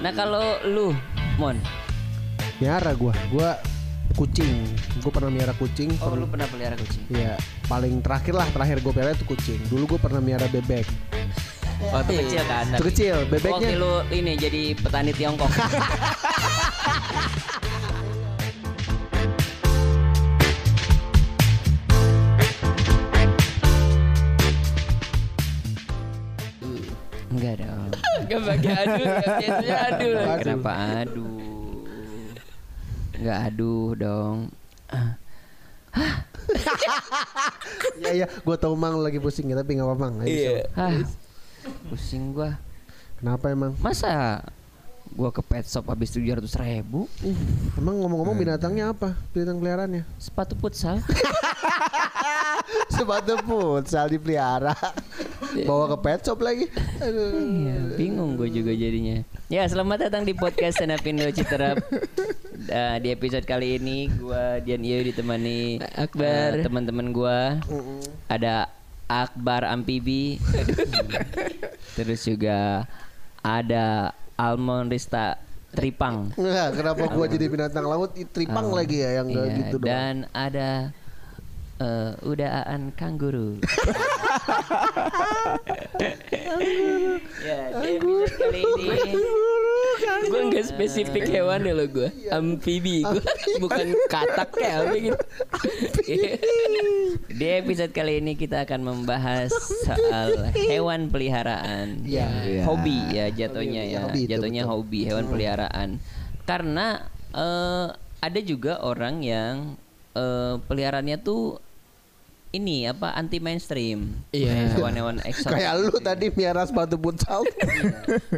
Nah kalau lu, Mon, Miara gua, gua kucing. Gua pernah miara kucing. oh pernah- lu pernah pelihara kucing? Iya, paling terakhir lah terakhir gue pelihara itu kucing. Dulu gue pernah miara bebek. Waktu kecil kan? Itu kecil, Waktu bebeknya. lu ini jadi petani Tiongkok. Gak pakai adu, gak biasanya adu lah. Aduh. Kenapa aduh? Enggak aduh dong. Iya iya, gue tau mang lagi pusing ya, tapi nggak apa-apa. Iya. Pusing gua. Kenapa emang? Masa gua ke pet shop habis tujuh ratus ribu Emang ngomong-ngomong binatangnya apa? Binatang peliharaannya? sepatu futsal Sepatu futsal dipelihara. Bawa ke pet shop lagi. Aduh. Iya, bingung gue juga jadinya. Ya, selamat datang di podcast Senapindo Citerap. Eh, di episode kali ini gua Dian Iyo ditemani Akbar. eh, teman-teman gua. Ada Akbar Ampibi. Terus juga ada Almond Rista Tripang. Nggak, kenapa gue jadi binatang laut? Tripang lagi ya yang iya, gitu doang. Dan ada eh, udaan kanguru. ya, di episode kali ini Gue gak spesifik hewan ya lo gue Amfibi gue Bukan katak kayak apa gitu Di episode kali ini kita akan membahas soal hewan peliharaan. Iya. Ya, Hobi ya jatuhnya Hobi, ya. hobi, itu jatuhnya betul. hobi hewan peliharaan. Karena eh, ada juga orang yang eh, peliharaannya tuh ini apa anti mainstream. Iya. Hewan-hewan eksotik. Kayak lu tadi miara sepatu futsal.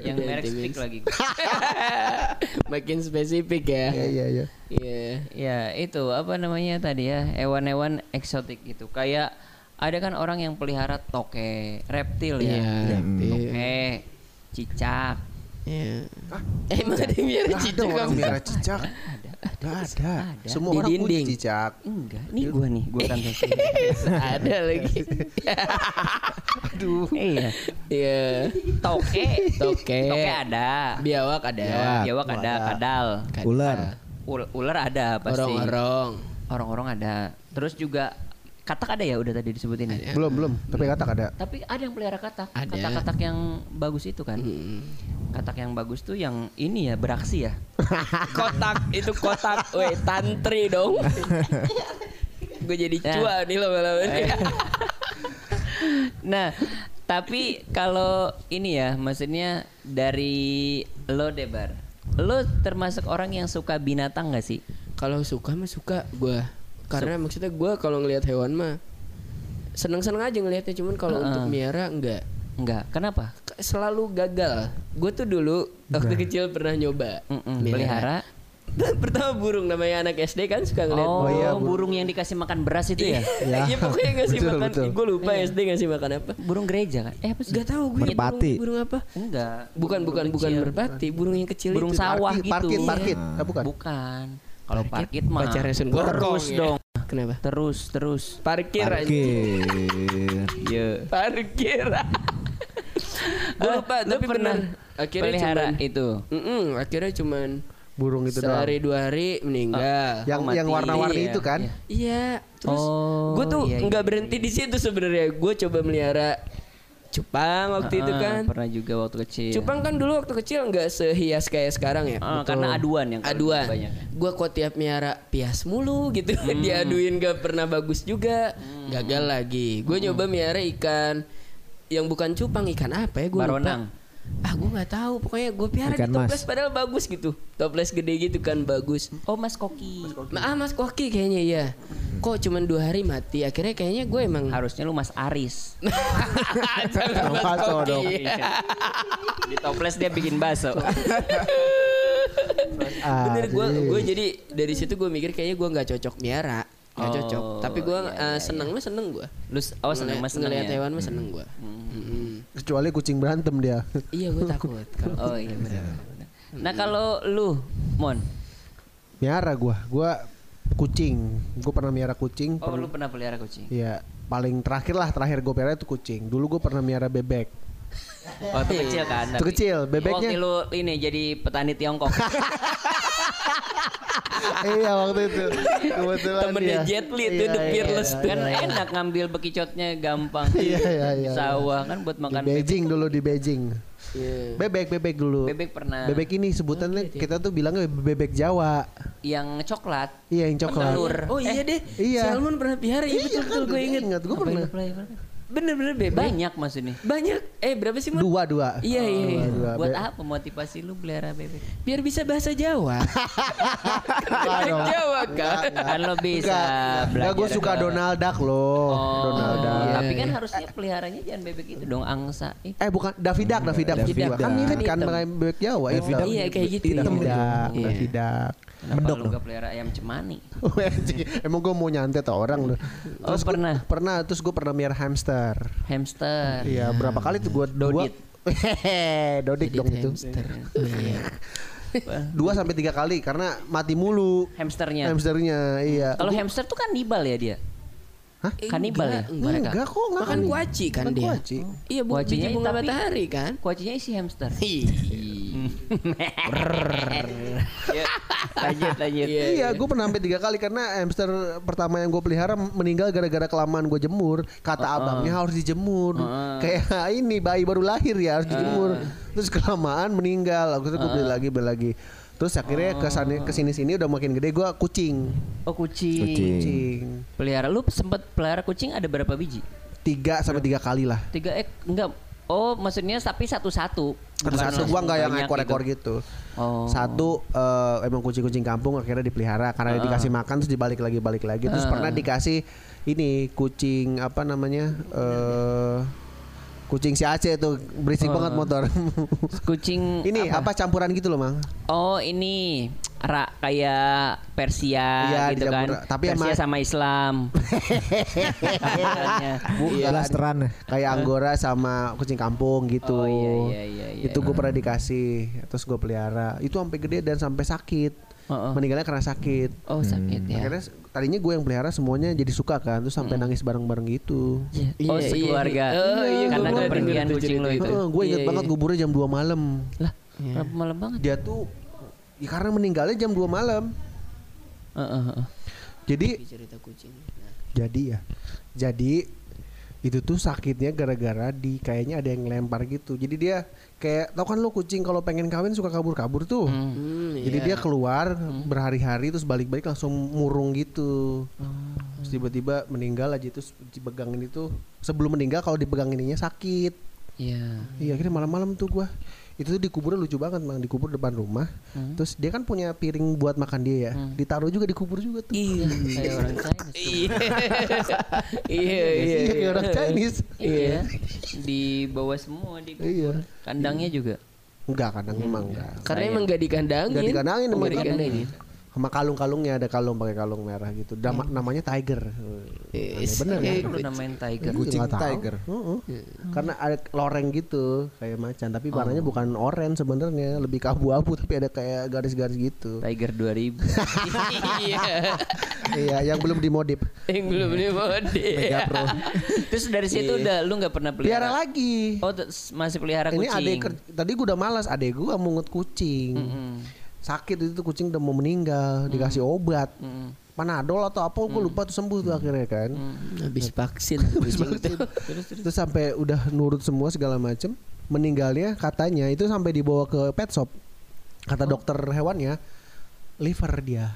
yang merek Anti stick lagi. Makin spesifik ya Iya iya iya. Iya Ya itu apa namanya tadi ya hewan-hewan eksotik gitu. Kayak ada kan orang yang pelihara toke, reptil ya. Iya Toke, cicak. Iya Emang ada yang miara Nggak ada cicak orang miara cicak. Gak ada. Ada. Semua Di orang punya dinding. cicak. Enggak, ini gua nih, gua kan Ada lagi Aduh. Iya. Iya Toke. Toke Toke ada. Biawak ada Biawak ada, kadal. Ular. Ul- ular ada pasti. Orang-orang Orang-orang ada. Terus juga katak ada ya udah tadi disebutin ya. Belum belum. Tapi katak ada. Tapi ada yang pelihara katak. Ada. Katak-katak yang bagus itu kan. Hmm. Katak yang bagus tuh yang ini ya beraksi ya. Kotak itu kotak Weh tantri dong Gue jadi Ya. cua nih lama-lama nih. Nah, tapi kalau ini ya, maksudnya dari lo Debar, lo termasuk orang yang suka binatang gak sih? Kalau suka mah suka gue Karena maksudnya gue kalau ngelihat hewan mah Seneng-seneng aja ngelihatnya Cuman kalau Heeh. untuk miara enggak Enggak, kenapa? Selalu gagal Gue tuh dulu waktu kecil pernah nyoba Mm-mm, pelihara. Pertama burung namanya anak SD kan suka ngeliat Oh, iya, burung yang dikasih makan beras itu ya? Ya. Iya pokoknya ngasih Betul, makan betul. Gue lupa SD ngasih makan apa Burung gereja kan? Eh apa sih? Gak tahu gue Merpati. burung, burung apa Enggak. Bukan bukan burung bukan kecil. merpati Burung yang kecil Burung itu sawah Parkit, gitu. Parkit, Iya. parkit. Ah, bukan. Bukan. Kalau parkit mah Pacarnya Sun terus Gokong ya. dong. Kenapa? Terus terus. Parkir aja Parkir. Iya. Parkir Gue lupa Lu tapi pernah Akhirnya pelihara cuman itu. Mm-mm, Akhirnya cuman Burung itu doang. Sehari dua hari meninggal Yang Oh, mati. yang warna-warni Iya, itu kan? iya. Iya Terus Oh, gue tuh iya, iya, nggak iya, berhenti di situ sebenarnya Gue coba melihara Cupang waktu itu Ah, kan. Pernah juga waktu kecil. Cupang kan dulu waktu kecil nggak sehias kayak sekarang ya? Ah, karena aduan yang aduan. gue kok tiap miara pias mulu gitu. Hmm. diaduin gak pernah bagus juga. Gagal lagi. Gue Hmm. nyoba miara ikan yang bukan cupang ikan apa ya? Gue Baronang. Ah gue nggak tahu pokoknya gue piara Ikan di toples mas. padahal bagus gitu toples gede gitu kan bagus Oh, Mas Koki. ah mas koki kayaknya ya kok cuman dua hari mati akhirnya kayaknya gue emang Harusnya lu Mas Aris. Jangan mas koki dong. Di toples dia bikin bakso. Ah, bener gue jadi- gue jadi dari situ gue mikir kayaknya gue nggak cocok miara nggak Oh, cocok tapi gue iya, iya, seneng mah seneng gue Lu oh seneng Mas seneng ngeliat ya? hewan mah seneng gue Kecuali kucing berantem dia. iya gue takut kalau Oh iya benar. benar. Nah, kalau lu Mon, Miara gua. Gua kucing. Gua pernah miara kucing. oh lu pernah pelihara kucing? Iya, paling terakhir lah terakhir gue pelihara itu kucing. Dulu gue pernah miara bebek. Waktu kecil kan. Waktu kecil, bebeknya? Waktu lu ini jadi petani Tiongkok. iya waktu itu kebetulan Temennya dia. Jet Li tuh, Iya, The iya, Fearless iya, tuh. kan enak ngambil bekicotnya gampang. Iya, iya, iya. Sawah kan buat di makan Beijing dulu di Beijing Iya. bebek bebek dulu bebek. Bebek pernah. bebek ini sebutannya kita tuh bilangnya bebek Jawa yang coklat. iya yang coklat Telur. Oh iya deh. iya. Salmon pernah pelihara. Iya betul betul gue inget. ingat gue Apa pernah? Bener-bener bebek. Banyak maksudnya. Banyak. Eh berapa sih Mon? dua dua Iya iya. iya. Dua, Buat be- apa motivasi lu pelihara bebek? Biar bisa bahasa Jawa. Bebek Jawa kan. kan lo bisa Enggak, enggak gue suka Donald Duck loh. Oh, Donald Duck. iya. Tapi kan harusnya peliharanya jangan bebek itu dong, angsa. Eh bukan Duck, Daffy Duck. Kan mirip kan bebek Jawa itu. Iya kayak gitu. Daffy Iya. Iya. Kenapa lu gak pelihara ayam cemani? Oh. Emang gue mau nyantet orang loh. Oh, gua- pernah? pernah. Terus gue pernah miara hamster. Hamster. Iya, berapa kali tuh gue Dodit. Hehehe, Dodik dong itu. Hamster. Oh, iya. Dua sampai tiga kali karena mati mulu Hamsternya. hamsternya. Iya. Kalau hamster tuh kanibal ya dia? Hah? Kanibal ya? Enggak, mereka? Enggak kok, enggak Makan kan. kuaci kan dia. kuaci. Iya bu, Kuacinya biji bunga matahari kan. Kuacinya isi hamster. Ya, lanjut lanjut. Iya, Iya, gue pernah sampai tiga kali karena hamster pertama yang gue pelihara meninggal gara-gara kelamaan gue jemur. Kata abangnya harus dijemur. Kayak ini bayi baru lahir ya harus dijemur. Terus kelamaan meninggal. Aku tuh gue beli lagi beli lagi. Terus akhirnya ke sana ke sini sini udah makin gede gue kucing. Oh kucing. Kucing. Pelihara lu sempet pelihara kucing ada berapa biji? Tiga sampai tiga kali lah. Tiga eh enggak. Oh maksudnya tapi satu-satu. Satu Bukan satu gue langsung nggak yang ekor-ekor gitu. Oh. Satu eh, emang kucing-kucing kampung akhirnya dipelihara karena dikasih makan terus dibalik lagi balik lagi terus pernah dikasih ini kucing apa namanya eh kucing si Aceh tuh berisik banget motor. Kucing ini apa? campuran gitu loh mang? Oh ini ra, kayak Persia Iya, gitu kan. Tapi Persia sama- sama Islam. Campurannya. Bukan. Blasteran ya? Kayak Anggora sama kucing kampung gitu. Oh, iya, iya, iya, iya. Itu gue pernah dikasih terus gue pelihara. Itu sampai gede dan sampai sakit. Oh, oh. Meninggalnya karena sakit. Oh sakit ya. Akhirnya tadinya gue yang pelihara semuanya jadi suka kan, terus sampai nangis bareng-bareng gitu. Oh Iya, sekeluarga. iya. Oh, iya, Karena kepergian kucing lo itu. gue inget Iya, banget iya. kuburnya jam 2 malam. Lah, Iya. kenapa malam banget? Dia tuh ya karena meninggalnya jam 2 malam. Heeh, heeh. Jadi cerita kucing. jadi ya. Jadi itu tuh sakitnya gara-gara di kayaknya ada yang lempar gitu. Jadi dia kayak tau kan lo kucing kalau pengen kawin suka kabur-kabur tuh. Hmm, Jadi iya. dia keluar berhari-hari terus balik-balik langsung murung gitu. Terus tiba-tiba meninggal aja terus dipegangin itu sebelum meninggal kalau dipegang ininya sakit. Iya. Iya akhirnya malam-malam tuh gua itu tuh dikuburnya lucu banget mang dikubur depan rumah terus dia kan punya piring buat makan dia ya ditaruh juga dikubur juga tuh Iya. Kayak orang Chinese. Iya. Iya, iya. iya kayak orang Chinese Iya. Di bawah semua di Iya. kandangnya juga. enggak kadang emang enggak Karena emang gak dikandangin. Nggak dikandangin, emang nggak dikandangin. Sama kalung-kalungnya ada kalung pakai kalung merah gitu Dama- namanya Tiger Yes. bener Eh, Lu namain tiger. kucing nggak tahu. tiger Heeh. karena ada loreng gitu kayak macan tapi warnanya bukan oranye sebenarnya lebih ke abu-abu tapi ada kayak garis-garis gitu Tiger 2000. Iya. iya yang belum dimodif Yang belum dimode. Mega Pro Terus dari situ udah lu nggak pernah pelihara pelihara. lagi Oh, masih pelihara ini kucing. adek ker- tadi gue udah malas adek gue mungut kucing Mm, sakit itu tuh kucing udah mau meninggal dikasih obat mm, panadol atau apa gue lupa tuh sembuh tuh akhirnya kan Habis vaksin kucing itu. terus sampai udah nurut semua segala macem meninggalnya katanya itu sampai dibawa ke pet shop kata dokter hewannya liver dia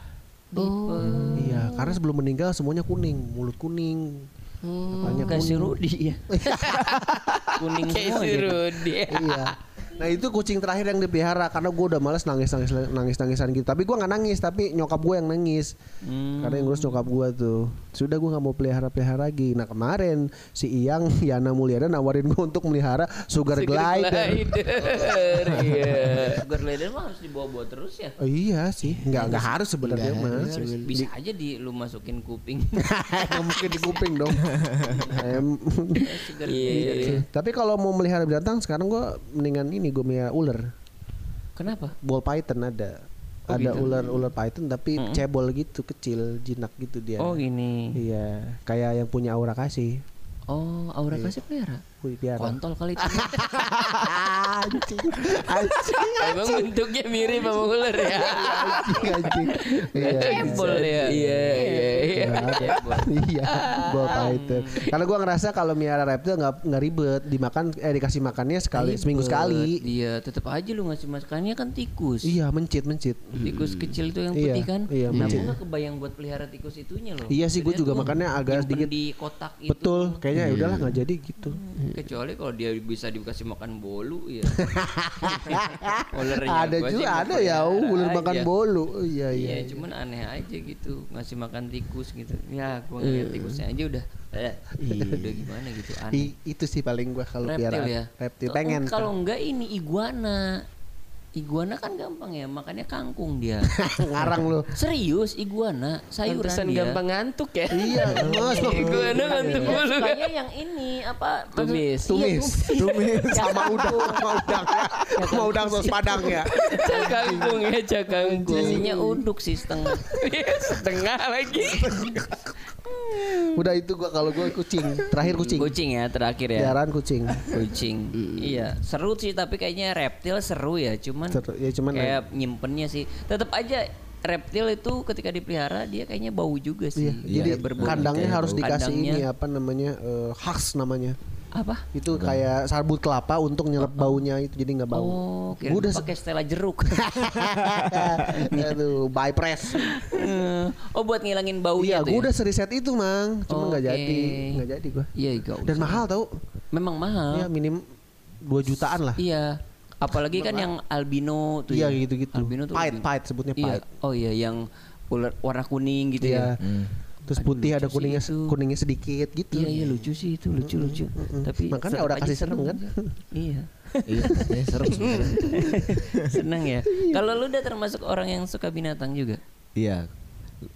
Oh. iya karena sebelum meninggal semuanya kuning mulut kuning Katanya Kayak si kuning. Rudi ya. Kuning Kayak semua si gitu. Rudy. iya. Nah itu kucing terakhir yang dipelihara karena gue udah males nangis nangis nangis nangisan gitu. Tapi gue nggak nangis tapi nyokap gue yang nangis. Hmm. Karena yang ngurus nyokap gue tuh. Sudah gue nggak mau pelihara pelihara lagi. Nah kemarin si Iyang Yana Mulyana nawarin gue untuk melihara sugar, glider. Glider. Iya. Sugar glider mah harus dibawa-bawa terus ya. Oh, iya sih, nggak nggak harus sebenarnya mah. harus. Bisa aja di lu masukin kuping. Nggak mungkin di kuping dong. Sugar Iya. glider. tapi kalau mau melihara binatang sekarang gue mendingan ini gue melihara ular. Kenapa? Ball python ada. Oh, ada gitu. ular ular python tapi cebol gitu kecil jinak gitu dia. Oh gini. Iya, kayak yang punya aura kasih. Oh, Aura kasih pelihara. Gue piara. Kontol kali itu. anjing. Anjing. Emang bentuknya mirip sama ular ya. Anjing anjing. Iya. Cebol ya. Iya iya iya. Iya, gua tahu itu. Karena gua ngerasa kalau miara reptil nggak nggak ribet, dimakan eh dikasih makannya sekali seminggu sekali. Iya, tetap aja lu ngasih makannya kan tikus. Iya, mencit mencit. Tikus kecil itu yang Iya, putih kan. iya, nah, mencit. gua nggak kebayang buat pelihara tikus itunya loh. Iya sih, gua juga makannya agak sedikit- di kotak itu. Betul, kayaknya ya udahlah nggak jadi gitu. Kecuali kalau dia bisa dikasih makan bolu ya. Ulernya ada juga ada ya, ular makan aja. bolu. Iya Iya, iya. cuman aneh aja gitu ngasih makan tikus gitu. Ya, gua ngeliat tikusnya aja udah eh, Iya. udah gimana gitu aneh. I- itu sih paling gua kalau reptil piara ya. reptil Oh, pengen. Kalau enggak ini iguana. Iguana kan gampang ya, makannya kangkung dia. ngarang lu. Serius iguana, sayuran Pantesan dia. gampang ngantuk ya. Iya, mas. Iguana ngantuk Ya, mulu. sukanya yang ini apa? Tumis. Iya, Tumis, tumis sama udang, sama udang ya, sama udang sos padang ya. Cakangkung ya cakangkung. Jadinya uduk sih setengah. Setengah lagi. Udah itu gua kalau gua kucing, terakhir kucing. Kucing ya terakhir ya. Piaraan kucing. Kucing. Iya, seru sih tapi kayaknya reptil seru ya, cuman Seru, ya cuman kayak nyimpennya sih. Tetap aja reptil itu ketika dipelihara dia kayaknya bau juga sih. Iya, jadi berbau. kandangnya harus bau. dikasih Kandangnya ini apa namanya eh, khas namanya. Apa? Itu kayak sabut kelapa untuk nyerap baunya itu jadi nggak bau. Oh, kira udah pakai stella jeruk. Aduh, by press. oh, buat ngilangin baunya Iya, gua ya? udah seriset itu, Mang. Cuma nggak Oke. jadi, nggak jadi gua. Iya, gak Dan mahal tau. Memang mahal. Ya minim 2 jutaan lah. Iya. Apalagi kan yang albino tuh Iya ya. gitu-gitu. Albino tuh Pahit, pahit sebutnya Iya. pahit. Oh iya yang ular warna kuning gitu Iya. ya. Terus Aduh, putih ada kuningnya itu. kuningnya sedikit gitu. Iya iya lucu sih itu lucu lucu. Tapi Makanya tetap udah aja kasih serem kan? iya. Iya, iya serem. Seneng ya. Kalau lu udah termasuk orang yang suka binatang juga. Iya.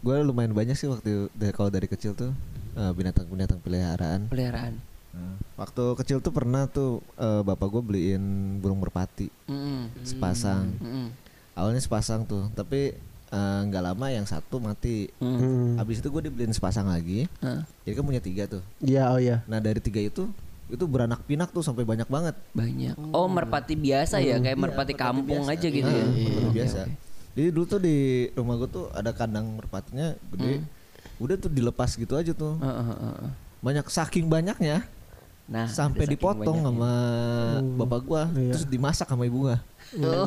Gue lumayan banyak sih waktu dari kalau dari kecil tuh eh, binatang-binatang peliharaan. Peliharaan. Nah, waktu kecil tuh pernah tuh eh, bapak gue beliin burung merpati Mm-mm. sepasang. Mm-mm. Awalnya sepasang tuh, tapi eh, nggak lama yang satu mati. Mm. Hmm. Habis itu gue dibeliin sepasang lagi. Hah, Jadi kan punya tiga tuh. Iya, oh iya. Nah dari tiga itu itu beranak pinak tuh sampai banyak banget. banyak. Oh merpati biasa ya kayak merpati kampung aja gitu ya. Ah, merpati Oke, biasa. oke. Jadi dulu tuh di rumah gue tuh ada kandang merpatinya gede. Udah tuh dilepas gitu aja tuh. Heeh, heeh, heeh. Banyak saking banyaknya Nah sampai dipotong sama bapak gua Iya. terus dimasak sama ibu gua.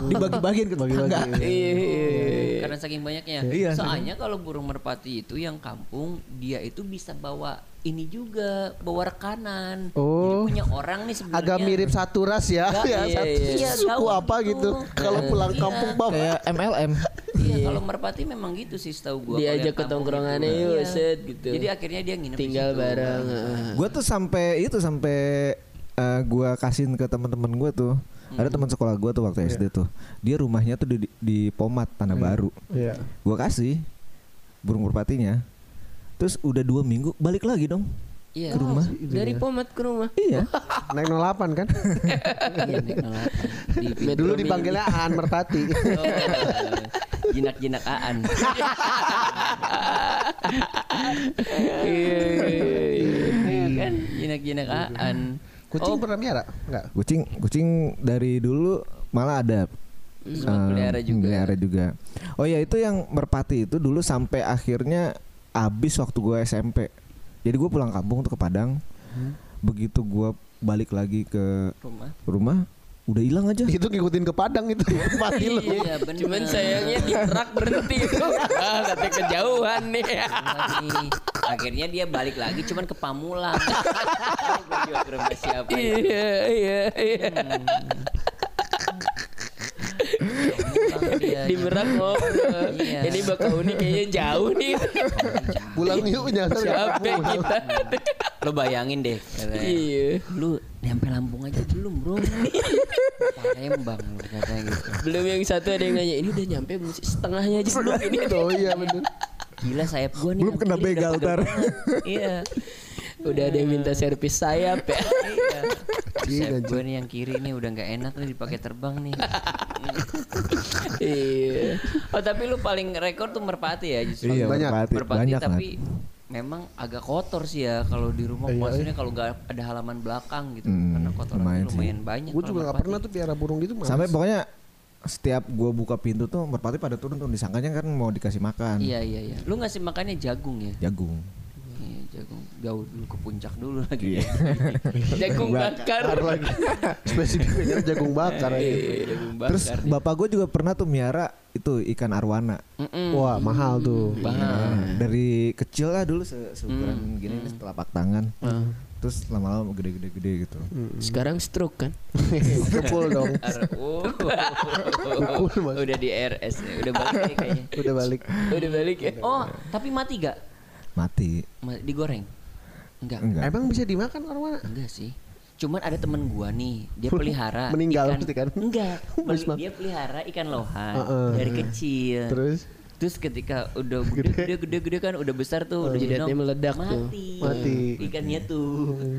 Dibagi-bagiin ke tetangga. Iya, Karena saking banyaknya. Iya, Soalnya kalau burung merpati itu yang kampung dia itu bisa bawa ini juga bawa rekanan. Oh. Jadi punya orang nih sebenarnya. Agak mirip satu ras ya. Enggak, ya iya, satu iya. suku Iya, apa gitu. gitu. Kalau pulang Iya. kampung bawa. Kayak MLM. Iya, kalau merpati memang gitu sih setahu gua. Diajak ke tongkrongannya itu. yuk, Iya. set gitu. Jadi akhirnya dia nginep di Tinggal situ. bareng. heeh. Gua tuh sampai itu sampai eh, gua kasihin ke teman-teman gua tuh. Ada teman sekolah gua tuh waktu SD tuh. Dia rumahnya tuh di, di Pomat Tanah Baru. Iya. Gua kasih burung merpatinya. Terus udah dua minggu balik lagi dong. Iya. Ke rumah. Dari pomat ke rumah. Iya. Naik 08 kan? Iya, naik nolatan. Di Metro Dulu dipanggilnya Aan Merpati. Oh, jinak-jinak aan. Iya kan, jinak-jinak aan. Kucing pernah miara? Enggak. Kucing kucing dari dulu malah ada Sempat Eh, pelihara juga. pelihara juga. Oh ya itu yang merpati itu dulu sampai akhirnya habis waktu gue SMP. Jadi gue pulang kampung tuh ke Padang. Begitu gue balik lagi ke Rumah. rumah udah hilang aja. Itu ngikutin ke Padang itu. Mati lu. Iya, bener. Cuman sayangnya di rak berhenti. ah, katanya kejauhan nih. Lagi. Akhirnya dia balik lagi cuman ke Pamulang. Gue juga ke rumah siapa ya? Iya, iya, iya. Dia. Di merak ngobrol. Iya. Ini Bakauni kayaknya jauh nih. Pulang yuk nyasar. Capek kita. Lo bayangin deh. katanya. Iya. Lu nyampe Lampung aja belum bro Palembang katanya gitu Belum yang satu ada yang nanya, ini udah nyampe belum sih? Setengahnya aja belum ini. Oh iya bener. Gila sayap gua nih Belum kena begal, Tar. Iya Udah ada yang minta servis sayap ya. Iya Iya, gua nih yang kiri nih udah nggak enak nih dipakai terbang nih Iya. Oh tapi lu paling rekor tuh merpati ya justru Iya, Banyak. merpati. Merpati Banyak tapi Nat. memang agak kotor sih ya kalau di rumah Iya, maksudnya kalau nggak ada halaman belakang gitu Hmm, karena kotoran lumayan sih. lumayan banyak Gue juga gak merpati. pernah tuh piara burung gitu males. Sampai pokoknya setiap gua buka pintu tuh merpati pada turun tuh disangkanya kan mau dikasih makan iya iya iya lu ngasih makannya jagung ya jagung. Iya, jagung jauh dulu ke puncak dulu lagi Iya. jagung bakar Ada lagi spesifiknya jagung bakar aja. Iya, jagung bakar Terus dia. bapak gue juga pernah tuh miara itu ikan arwana. Mm-mm. Wah mahal tuh. Nah, dari kecil lah dulu se seukuran Hmm, gini nih telapak tangan. Terus lama-lama gede-gede gitu. Sekarang stroke kan. Kepul dong. Oh. Udah di RS nih, udah balik nih kayaknya. Udah balik. Udah balik ya. Oh, tapi mati gak? Mati. Ma- Digoreng? Enggak. Enggak. Emang bisa dimakan arwana? Enggak sih. Cuman ada temen gua nih, dia pelihara Meninggal ikan, kan? Enggak, dia pelihara ikan lohan Heeh. dari kecil. Terus Terus ketika udah gede gede gede gede kan udah besar tuh udah jadi meledak tuh. mati. Mati. Ikannya tuh.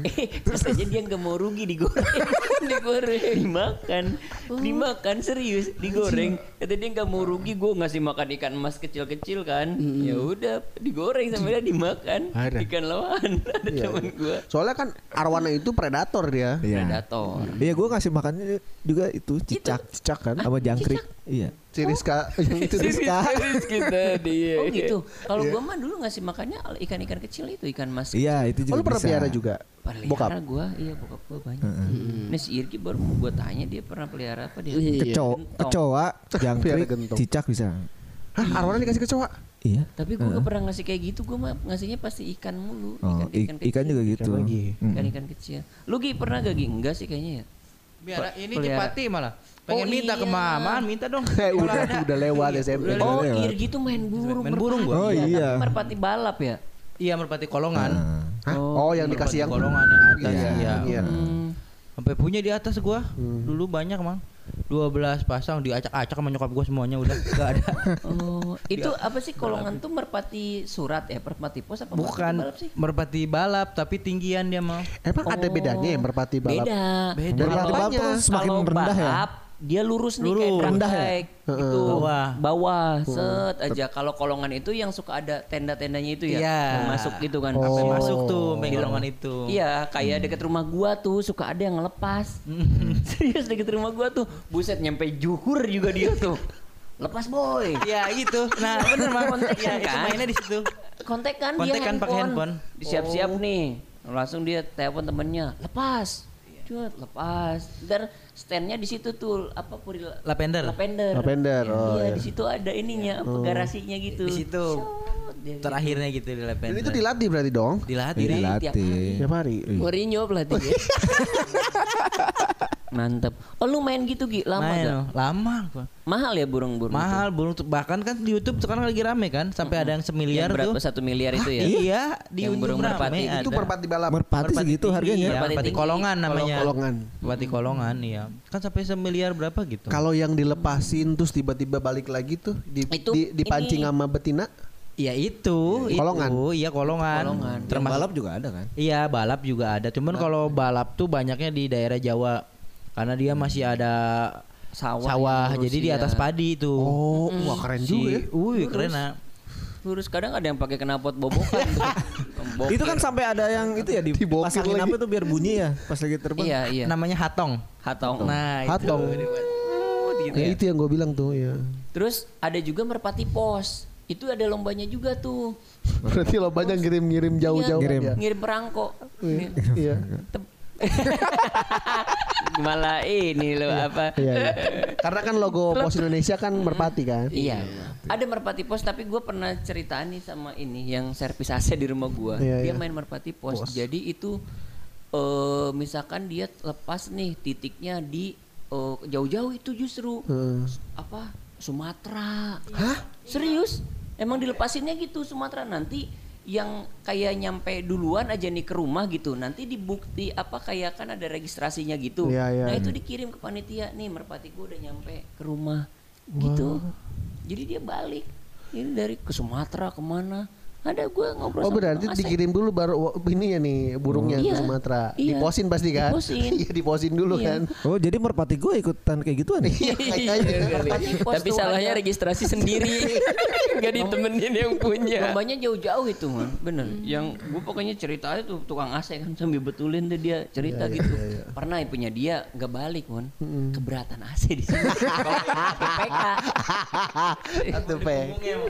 Eh, terus aja dia nggak mau rugi digoreng, digoreng, dimakan, dimakan serius, digoreng. Kata dia nggak mau rugi, gue ngasih makan ikan emas kecil-kecil kan. Ya udah, digoreng sampai dia dimakan Ada. ikan lawan. Ada Iya, temen gue. Soalnya kan arwana itu predator dia. Iya. Predator. Iya gue ngasih makannya juga itu cicak Cicak kan? sama jangkrik. Iya. Si Rizka yang itu Rizka. kita dia. Oh gitu. Kalau gua mah dulu ngasih makannya ikan-ikan kecil itu ikan mas. Iya itu Oh juga lu pernah pelihara juga? Bokap? Pelihara gua, iya bokap gua banyak. Nih si Irki baru gua tanya dia pernah pelihara apa dia? Iya. Kecoa, Gentong. kecoa, Pelihara jangkrik, cicak bisa. Hah arwana dikasih kecoa? Iya. Tapi gua gak pernah ngasih kayak gitu, gua mah ngasihnya pasti ikan mulu, Oh, ikan, i- ikan juga gitu. Ikan lagi. Mm. Ikan-ikan kecil. Lu Gi pernah gak Gi? Enggak sih kayaknya ya. Biar ini pelihara. Cipati malah. Pengen Oh, minta ke iya. mama, minta dong. Eh udah ada. udah lewat SMP. udah Oh, lewat. Irgi tuh main burung. Main burung gua. Oh, merpati. iya. Tapi merpati balap ya. Iya merpati kolongan. Nah, Hah? Oh, yang dikasih yang kolongan yang atas. Iya. Iya. Iya. Hmm. Sampai punya di atas gua. Dulu banyak, Mang. 12 pasang diacak-acak sama nyokap gua semuanya udah gak ada. Oh, itu apa sih kolongan tuh merpati surat ya, merpati pos apa merpati Bukan balap sih? merpati balap tapi tinggian dia mah. Emang ada bedanya ya merpati balap? Beda. Beda. Apanya? Balap tuh semakin kalau rendah ya? Dia lurus nih Lurus. kayak Rendah ya? gitu. Bawah. Bawah, set aja. Kalau kolongan itu yang suka ada tenda-tendanya itu ya, Iya. yang masuk gitu kan. Sampai Oh. masuk tuh sampai kolongan itu. Iya, kayak deket rumah gua tuh suka ada yang ngelepas. Serius deket rumah gua tuh, buset nyampe juhur juga dia tuh. Lepas boy. Iya gitu. Nah bener mah Iya itu kan? mainnya di situ. kontekan dia Kontekan pakai handphone. Disiap-siap nih. Langsung dia telepon temennya, lepas. Cut, lepas. Dan standnya di situ tuh apa puri Lavender. Lavender. Lavender, oh, iya, iya. di situ ada ininya, apa garasinya gitu. Di situ. Shot, gitu. Terakhirnya gitu di Dan lavender. itu dilatih berarti dong? dilatih. Tiap dilatih. hari. Tiap hari. Mourinho pelatihnya. Mantep. Oh lu main gitu Gi? Lama Main, gak? lama gua. Mahal ya burung-burung itu? Mahal burung tuh bahkan kan di YouTube sekarang lagi rame kan sampai ada yang semiliar Yang berapa tuh. satu miliar itu ya? Iya, di Yang burung merpati Itu merpati balap. merpati Merpati segitu harganya. Iya, Merpati kolongan namanya. Kolongan. Merpati kolongan iya. Kan sampai semiliar berapa gitu. Kalau yang dilepasin terus tiba-tiba balik lagi tuh di, Itu di- dipancing ini. sama betina. Iya itu, itu. Kolongan. Iya kolongan. Kolongan. Termasuk balap juga ada kan? Iya balap juga ada. Cuman kalau balap tuh banyaknya di daerah Jawa karena dia masih ada Sawah. sawah. Jadi di iya. atas padi itu. Oh, wah keren Si- juga ya. Wih keren ah. Lurus kadang ada yang pakai knalpot bobokan. Itu kan sampai ada yang itu ya dipasangin lagi. apa tuh biar bunyi ya pas lagi terbang. Iya, iya. Namanya hatong. Hatong. Nah itu. Hatong. gitu Ya, ya. itu yang gue bilang tuh ya. Terus ada juga merpati pos. Itu ada lombanya juga tuh. Berarti lo banyak ngirim-ngirim jauh-jauh Iya, Ngirim. ya. Ngirim perangko. Ini- Iya. Malah ini loh apa? Iya, iya. Karena kan logo Pos Indonesia kan merpati kan. Iya. Ada merpati pos tapi gue pernah cerita nih sama ini yang servis AC di rumah gue. Iya, dia iya. main merpati pos. Jadi itu eh misalkan dia lepas nih titiknya di eh, jauh-jauh itu justru Heeh. apa Sumatera. Hah? Serius? Emang dilepasinnya gitu Sumatera nanti yang kayak nyampe duluan aja nih ke rumah gitu. Nanti dibukti apa kayak kan ada registrasinya gitu. Iya, iya. nah itu dikirim ke panitia. Nih merpati gue udah nyampe ke rumah. Gitu. Jadi dia balik. Ini dari ke Sumatera ke mana ada gue ngobrol Oh sama berarti Kang Asep. dikirim dulu baru ini ya nih burungnya Iya. ke Sumatera. Iya. Diposin pasti kan? Diposin. Iya diposin dulu Iya. kan. Oh jadi merpati gue ikutan kayak gituan ya? Iya kayaknya. Merpati pos Tapi salahnya registrasi sendiri. Gak ditemenin yang punya. Lombanya jauh-jauh itu man, bener. Yang gue pokoknya ceritanya tuh tukang AC kan sambil betulin tuh dia cerita gitu. Pernah yang punya dia nggak balik man, keberatan AC di sini. PK,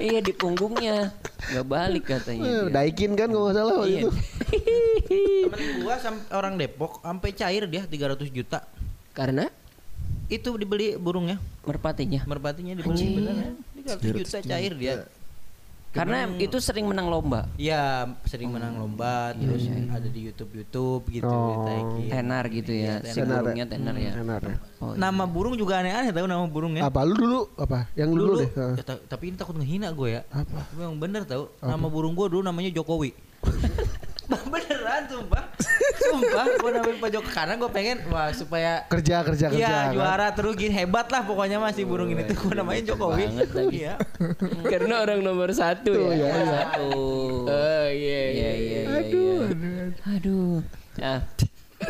iya di punggungnya nggak balik katanya. Dia. Daikin kan kalau nggak salah waktu Iya. itu. Temen gua orang Depok sampai cair dia 300 juta. Karena Itu dibeli burungnya, Merpatinya. merpatinya dibeli beneran. 300 juta cair dia. Karena itu sering menang lomba. Iya, sering menang lomba, terus ada di YouTube YouTube gitu Oh. Tenar gitu ya. Si Tenar ya. burungnya tenar ya. Tenar ya. Oh, iya. Nama burung juga aneh-aneh tahu nama burungnya. Apa lu dulu apa? Yang lu dulu, dulu, deh. Ya, ta- tapi ini takut ngehina gue ya. Apa? Tapi yang bener tahu, nama burung gue dulu namanya Jokowi. Beneran sumpah Sumpah gue namain Pak Jokowi Karena gue pengen Wah supaya Kerja kerja kerja. Iya kan? juara terus gini hebat lah pokoknya masih burung ini tuh gue namain Jokowi. banget lagi. Iya. karena orang nomor satu ya. Satu. Oh iya Iya iya iya. Aduh. Aduh. Nah.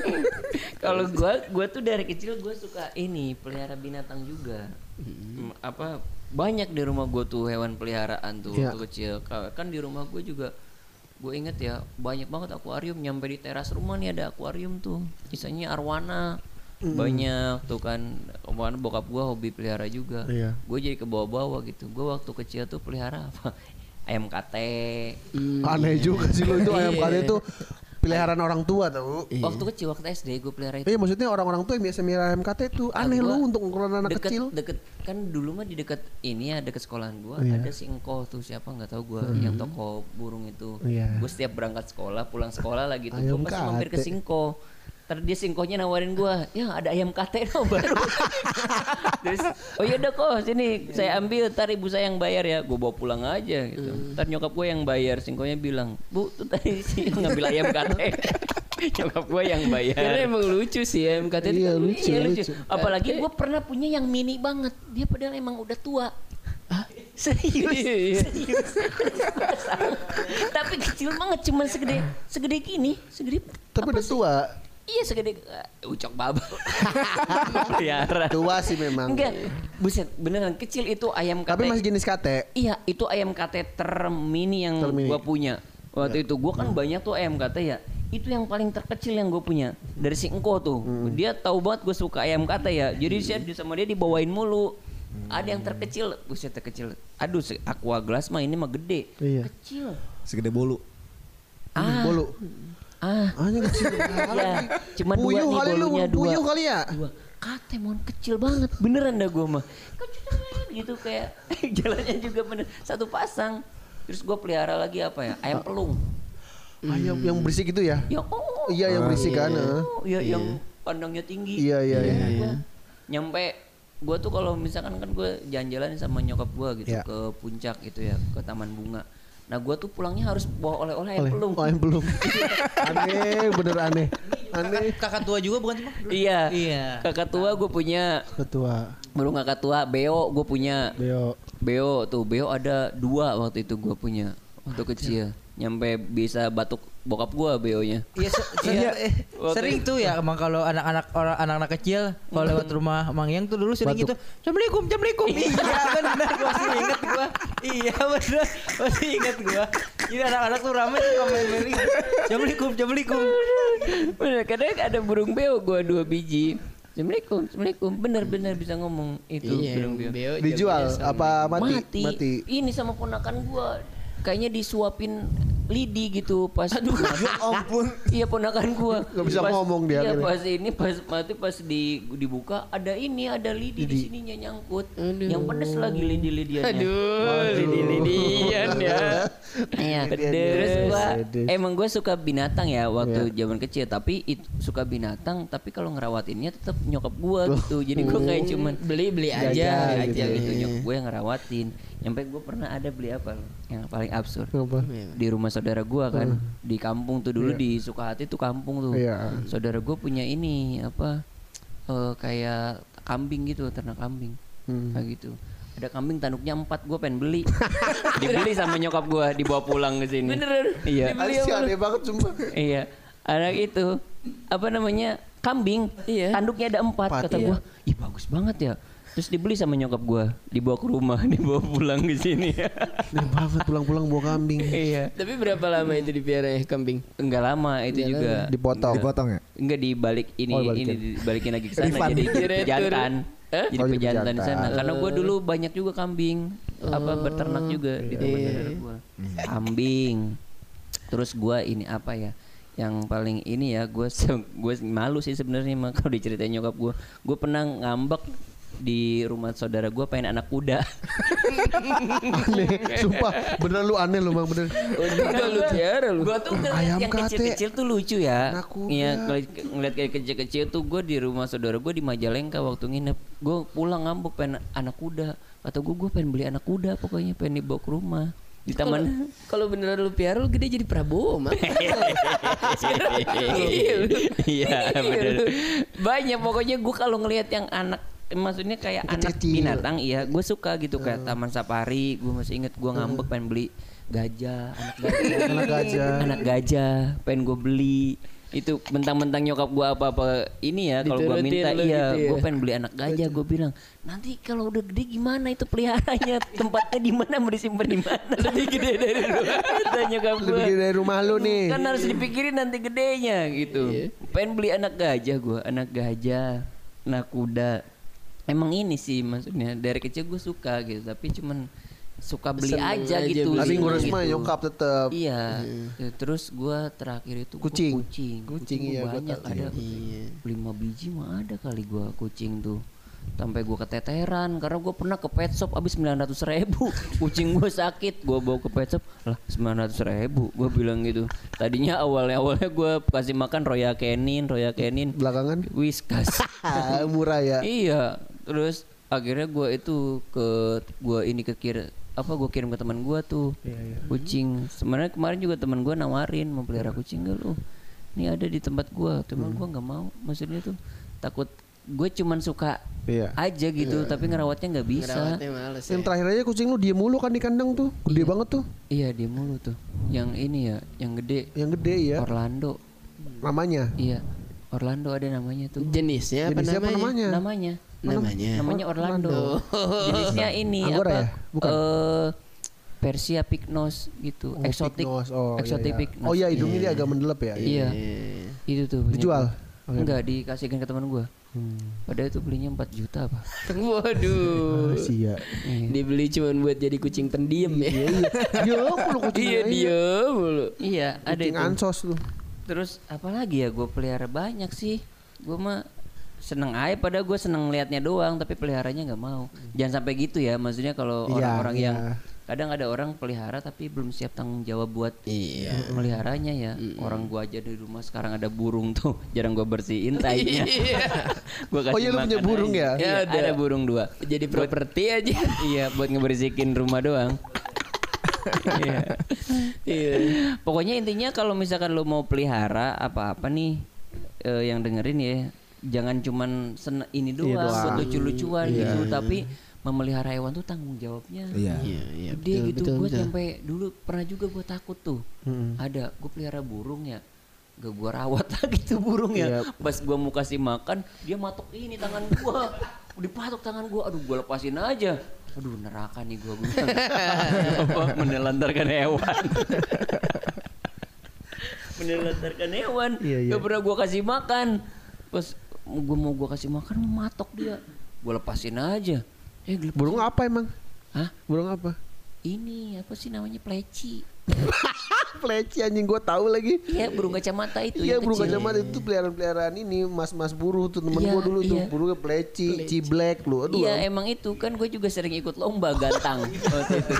Kalau gua gua tuh dari kecil gua suka ini pelihara binatang juga. Hmm, Apa banyak di rumah gua tuh hewan peliharaan tuh Iya. waktu kecil. Ka- Kan di rumah gua juga gue inget ya banyak banget akuarium. Nyampe di teras rumah nih ada akuarium tuh. Kisahnya arwana. Banyak tuh kan. Kemarin bokap gua hobi pelihara juga. Iya. gue jadi ke bawah-bawah gitu. Gue waktu kecil tuh pelihara apa? Ayam kate. Aneh juga sih lu. Itu ayam kali itu peliharaan orang tua tau. waktu kecil waktu SD gue pelihara itu Iya maksudnya orang-orang tua yang biasa ayam kate itu aneh gua lu untuk ukuran anak deket, kecil. deket kan dulu mah di deket ini ya deket sekolahan gua Iya. ada si engkoh tuh siapa nggak tahu gua yang toko burung itu Iya. gue setiap berangkat sekolah pulang sekolah lagi tuh gue pasti mampir ke singko Ntar dia singkohnya nawarin gua, ya ada ayam kate no baru. Terus, oh iya udah kok sini saya ambil, tar ibu saya yang bayar ya. Gue bawa pulang aja gitu. Ntar nyokap gue yang bayar, singkohnya bilang, bu tuh tadi sih ngambil ayam kate. nyokap gue yang bayar. Karena emang lucu sih ya MKT itu Iya, kan lucu, Iya, lucu. lucu. Apalagi gue pernah punya yang mini banget. Dia padahal emang udah tua. Serius, Iya. serius. Tapi kecil banget, cuman segede segede gini, segede. Tapi udah tua. Iya segede uh, ucok babal. Pelihara. Tua sih memang. Enggak, buset, beneran kecil itu ayam kate. Tapi masih jenis kate. Iya, itu ayam kate termini yang Termini. gua punya. Waktu itu gua kan banyak tuh ayam kate ya. Itu yang paling terkecil yang gue punya dari si Engko tuh. Dia tahu banget gue suka ayam kate ya. Jadi saya di- sama dia dibawain mulu. Ada yang terkecil, buset terkecil. Aduh, aqua glass mah ini mah gede. Iya. Kecil. Segede bolu. Ah, Bolu. Ah. Hanya kecil. Ya, cuma dua nih kali lu, bolunya dua. puyuh kali ya. Dua. Kate mon kecil banget. Beneran dah gue mah. Kecil gitu kayak jalannya juga bener satu pasang. Terus gue pelihara lagi apa ya? Ayam pelung. Ayam yang berisik itu ya. Ya oh. Iya yang berisik kan. eh. Oh, ya yang pandangnya tinggi. Iya iya iya. Gua Nyampe gue tuh kalau misalkan kan gue jalan-jalan sama nyokap gue gitu Iya. ke puncak gitu ya ke taman bunga. Nah gue tuh pulangnya harus bawa oleh-oleh ayam Oleh. pelung. Oh, ayam pelung. aneh, bener aneh. Aneh. Kakak tua juga bukan cuma? Iya. Iya. Kakak tua gue punya Ketua. Baru kakak tua Beo gue punya Beo. Beo tuh Beo ada dua waktu itu gue punya waktu kecil nyampe bisa batuk bokap gue Beonya Iya, se- iya, eh, sering tuh ya emang kalau anak-anak orang anak-anak kecil kalau lewat rumah Mang Yang tuh dulu sering Batuk. gitu. Assalamualaikum, assalamualaikum. iya benar, gua masih inget gua. Iya benar, masih inget gua. Jadi anak-anak tuh ramai tuh main-main gitu. Assalamualaikum, assalamualaikum. bener kadang ada burung Beo gue dua biji Assalamualaikum, Assalamualaikum, bener-bener bisa ngomong itu Iya, burung Beo. Dijual apa mati? mati. Mati. Ini sama ponakan gue, kayaknya disuapin lidi gitu pas Aduh, ampun. Iya ponakan gua. Nggak bisa Pas- ngomong dia Iya akhirnya. pas ini pas mati pas di dibuka ada ini ada lidi, di sininya nyangkut. Yang pedes lagi lidi-lidiannya. Aduh, lidi-lidian ya. Iya. Terus gua emang gua suka binatang ya waktu zaman kecil tapi it- suka binatang tapi kalau ngerawatinnya tetap nyokap gua gitu. Jadi gua kayak cuman Beli-beli aja Jajan aja gitu. gitu nyokap gue yang ngerawatin. Nyampe gue pernah ada beli apa yang paling absurd. Apa? di rumah saudara gua kan. Di kampung tuh dulu di Sukahati tuh kampung tuh. Iya. saudara gua punya ini apa eh, kayak kambing gitu ternak kambing. Hmm. kayak gitu. Ada kambing tanduknya empat gue pengen beli. Dibeli sama nyokap gue dibawa pulang ke sini. Beneran? iya. Aneh banget cuma. iya. Anak itu apa namanya kambing. Iya. tanduknya ada empat, Empat, kata iya. gue ih bagus banget ya terus dibeli sama nyokap gue dibawa ke rumah dibawa pulang ke sini banget pulang-pulang bawa kambing. iya Tapi berapa lama itu dipiara ya kambing? enggak lama itu Enggak juga Dipotong. Dipotong ya? enggak dibalik ini Oh, dibalikin. ini dibalikin lagi ke sana Refund. jadi pejantan Hah? jadi Oh, jadi pejantan di sana karena gue dulu banyak juga kambing apa berternak juga di tempat Iya. saudara gue kambing terus gue ini apa ya yang paling ini ya gue gue malu sih sebenarnya mah kalau diceritain nyokap gue gue pernah ngambek di rumah saudara gue pengen anak kuda Aneh, sumpah bener lu aneh lu bang bener. Oh, juga lu piara lu. Gue tuh ngeliat Ayam yang kecil-kecil tuh lucu ya. Iya, ngeliat, kayak kecil-kecil tuh gue di rumah saudara gue di Majalengka waktu nginep. Gue pulang ngambek pengen anak kuda. Kata gue gue pengen beli anak kuda pokoknya pengen dibawa ke rumah. Di taman. Kalau beneran lu piara lu gede jadi Prabowo, Mak. Iya. Iya Iya, bener. lu. Banyak pokoknya gue kalau ngelihat yang anak maksudnya kayak anak Kecil-kecil. binatang iya. Gue suka gitu kayak taman safari gue masih inget gue ngambek pengen beli gajah anak gajah. Anak gajah. anak gajah pengen gue beli. Itu mentang-mentang nyokap gue apa-apa ini ya kalau gue minta iya gitu ya. gue pengen beli anak gajah gue bilang nanti kalau udah gede gimana itu peliharanya? Tempatnya di mana? Mau disimpan di mana? Lebih gede dari rumah. nyokap gue Lebih gede dari rumah lu nih. kan harus dipikirin nanti gedenya gitu. Iya. pengen beli anak gajah gue anak gajah anak kuda emang ini sih maksudnya dari kecil gue suka gitu tapi cuman suka beli Seneng aja, aja gitu. beli. Tapi ngurus gitu. mah nyokap tetep. iya. Ya, terus gue terakhir itu gua Kucing. kucing. Kucing, gua iya, banyak ada. Iya. lima biji mah ada kali gue kucing tuh. Sampai gue keteteran karena gue pernah ke pet shop habis 900 ribu. Kucing gue sakit gue bawa ke pet shop lah 900 ribu. Gue bilang gitu. Tadinya awalnya awalnya gue kasih makan roya kenin roya kenin. Belakangan? Whiskas. Ah, murah ya. iya terus akhirnya gue itu ke gue ini ke kira apa gue kirim ke teman gue tuh kucing sebenarnya kemarin juga teman gue nawarin mau pelihara kucing gak lu ini ada di tempat gue teman gue nggak mau maksudnya tuh takut gue cuman suka Iya. aja gitu tapi ngerawatnya nggak bisa Ngerawatnya males ya. Yang terakhir aja kucing lu diem mulu kan di kandang tuh. Gede banget tuh. iya dia mulu tuh yang ini ya yang gede Yang gede ya. Orlando Namanya. iya Orlando ada namanya tuh Jenisnya apa Jenisnya apa namanya? namanya? Namanya Namanya. Orlando. Oh. Jenisnya ini Anggora apa? ya? Bukan. Eh, Persia Pygnos gitu, Oh, eksotik. Pygnos. Oh, iya, eksotik iya. Pygnos. Oh iya hidungnya dia agak mendelep ya. Iya. Iya. Itu tuh. punya Dijual? gua. Enggak, dikasihkan ke teman gua. Padahal itu belinya 4 juta apa? Waduh. Masih ya. Dibeli cuman buat jadi kucing pendiam ya. Iya iya. Mulu kucingnya. Iya dia mulu. Iya, ada Kucing itu. ansos tuh. Terus apalagi ya gue pelihara banyak sih. Gue mah seneng aja padahal gue seneng liatnya doang tapi peliharanya nggak mau jangan sampai gitu ya maksudnya kalau Iya, orang-orang iya. yang kadang ada orang pelihara tapi belum siap tanggung jawab buat Iya. meliharanya ya orang gua aja di rumah sekarang ada burung tuh jarang gua bersihin tainya gua kasih Oh iya, lu punya burung aja. ya? Iya, Ada. ada burung dua Jadi properti aja. iya buat ngebersihin rumah doang Iya. Iya. Pokoknya intinya kalau misalkan lo mau pelihara apa-apa nih eh, yang dengerin ya, jangan cuman sen ini doang, doang. buat lucu-lucuan gitu, tapi memelihara hewan tuh tanggung jawabnya. Iya. Iya, iya. Gede betul, gitu, gue sampai dulu pernah juga gue takut tuh. Ada, gue pelihara burung ya, gak gue rawat lagi tuh burung ya. Iya. Pas gue mau kasih makan, dia matok ini tangan gue, dipatok tangan gue, aduh gue lepasin aja. Aduh neraka nih gue bilang. Apa menelantarkan hewan. menelantarkan hewan. Iya, iya. Gak pernah gue kasih makan. Pas gue mau gue kasih makan, matok dia. Gue lepasin aja. Eh, dilepasin. Burung apa emang? Hah? Burung apa? Ini apa sih namanya pleci? Pleci anjing gua tahu lagi. Iya burung kacamata itu Iya burung kecil. kacamata itu peliharaan-peliharaan ini mas-mas buruh tuh temen Iya, gua dulu tuh iya. burungnya pleci, ciblek lu. Aduh. Iya emang itu kan gue juga sering ikut lomba gantang waktu itu.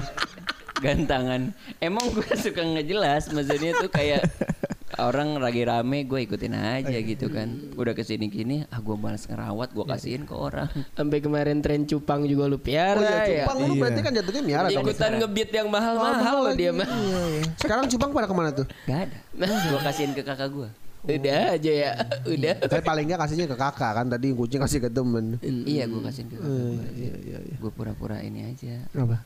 Gantangan. Emang gue suka nggak jelas maksudnya tuh kayak orang lagi rame gue ikutin aja gitu kan. Udah ke sini gini ah gue malas ngerawat gue kasihin ke orang. Sampai kemarin tren cupang juga lu piara Oh iya ya. cupang lu berarti kan jatuhnya miara dong. Ikutan ngebeat yang mahal-mahal loh dia mah. Iya, iya. Sekarang cupang pada ke mana tuh? Gak ada. Gue kasihin ke kakak gue. Udah aja ya. Udah. Tapi paling nggak kasihnya ke kakak kan tadi kucing kasih ke temen. Iya gue kasih ke Iya iya iya. Gue pura-pura ini aja. Apa?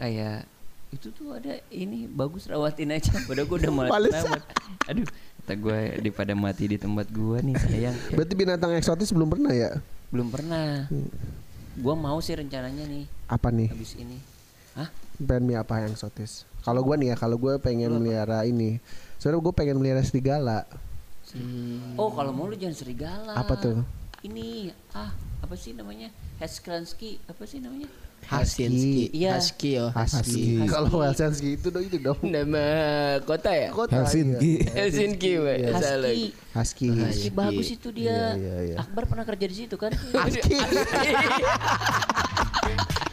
Kayak itu tuh ada ini bagus rawatin aja. Padahal gue udah malas Males. rawat. Aduh, kata gue daripada mati di tempat gue nih sayang. Berarti binatang eksotis belum pernah ya? Belum pernah. Gue mau sih rencananya nih Apa nih? habis ini. Hah? Pengen mie apa yang eksotis? Kalau gua nih ya, kalau gua pengen melihara ini. Sebenarnya gue pengen melihara serigala. Oh kalau mau lu jangan serigala. Apa tuh? Ini ah apa sih namanya? Hesklansky apa sih namanya? Husky. Iya. Husky oh. Husky. Kalau Helsinki itu dong itu dong. Nama kota ya? Kota, Helsinki. Helsinki, Pak. Iya. Salah. Husky. Husky. Husky bagus itu dia. Iya, iya, iya. Akbar pernah kerja di situ kan? Husky.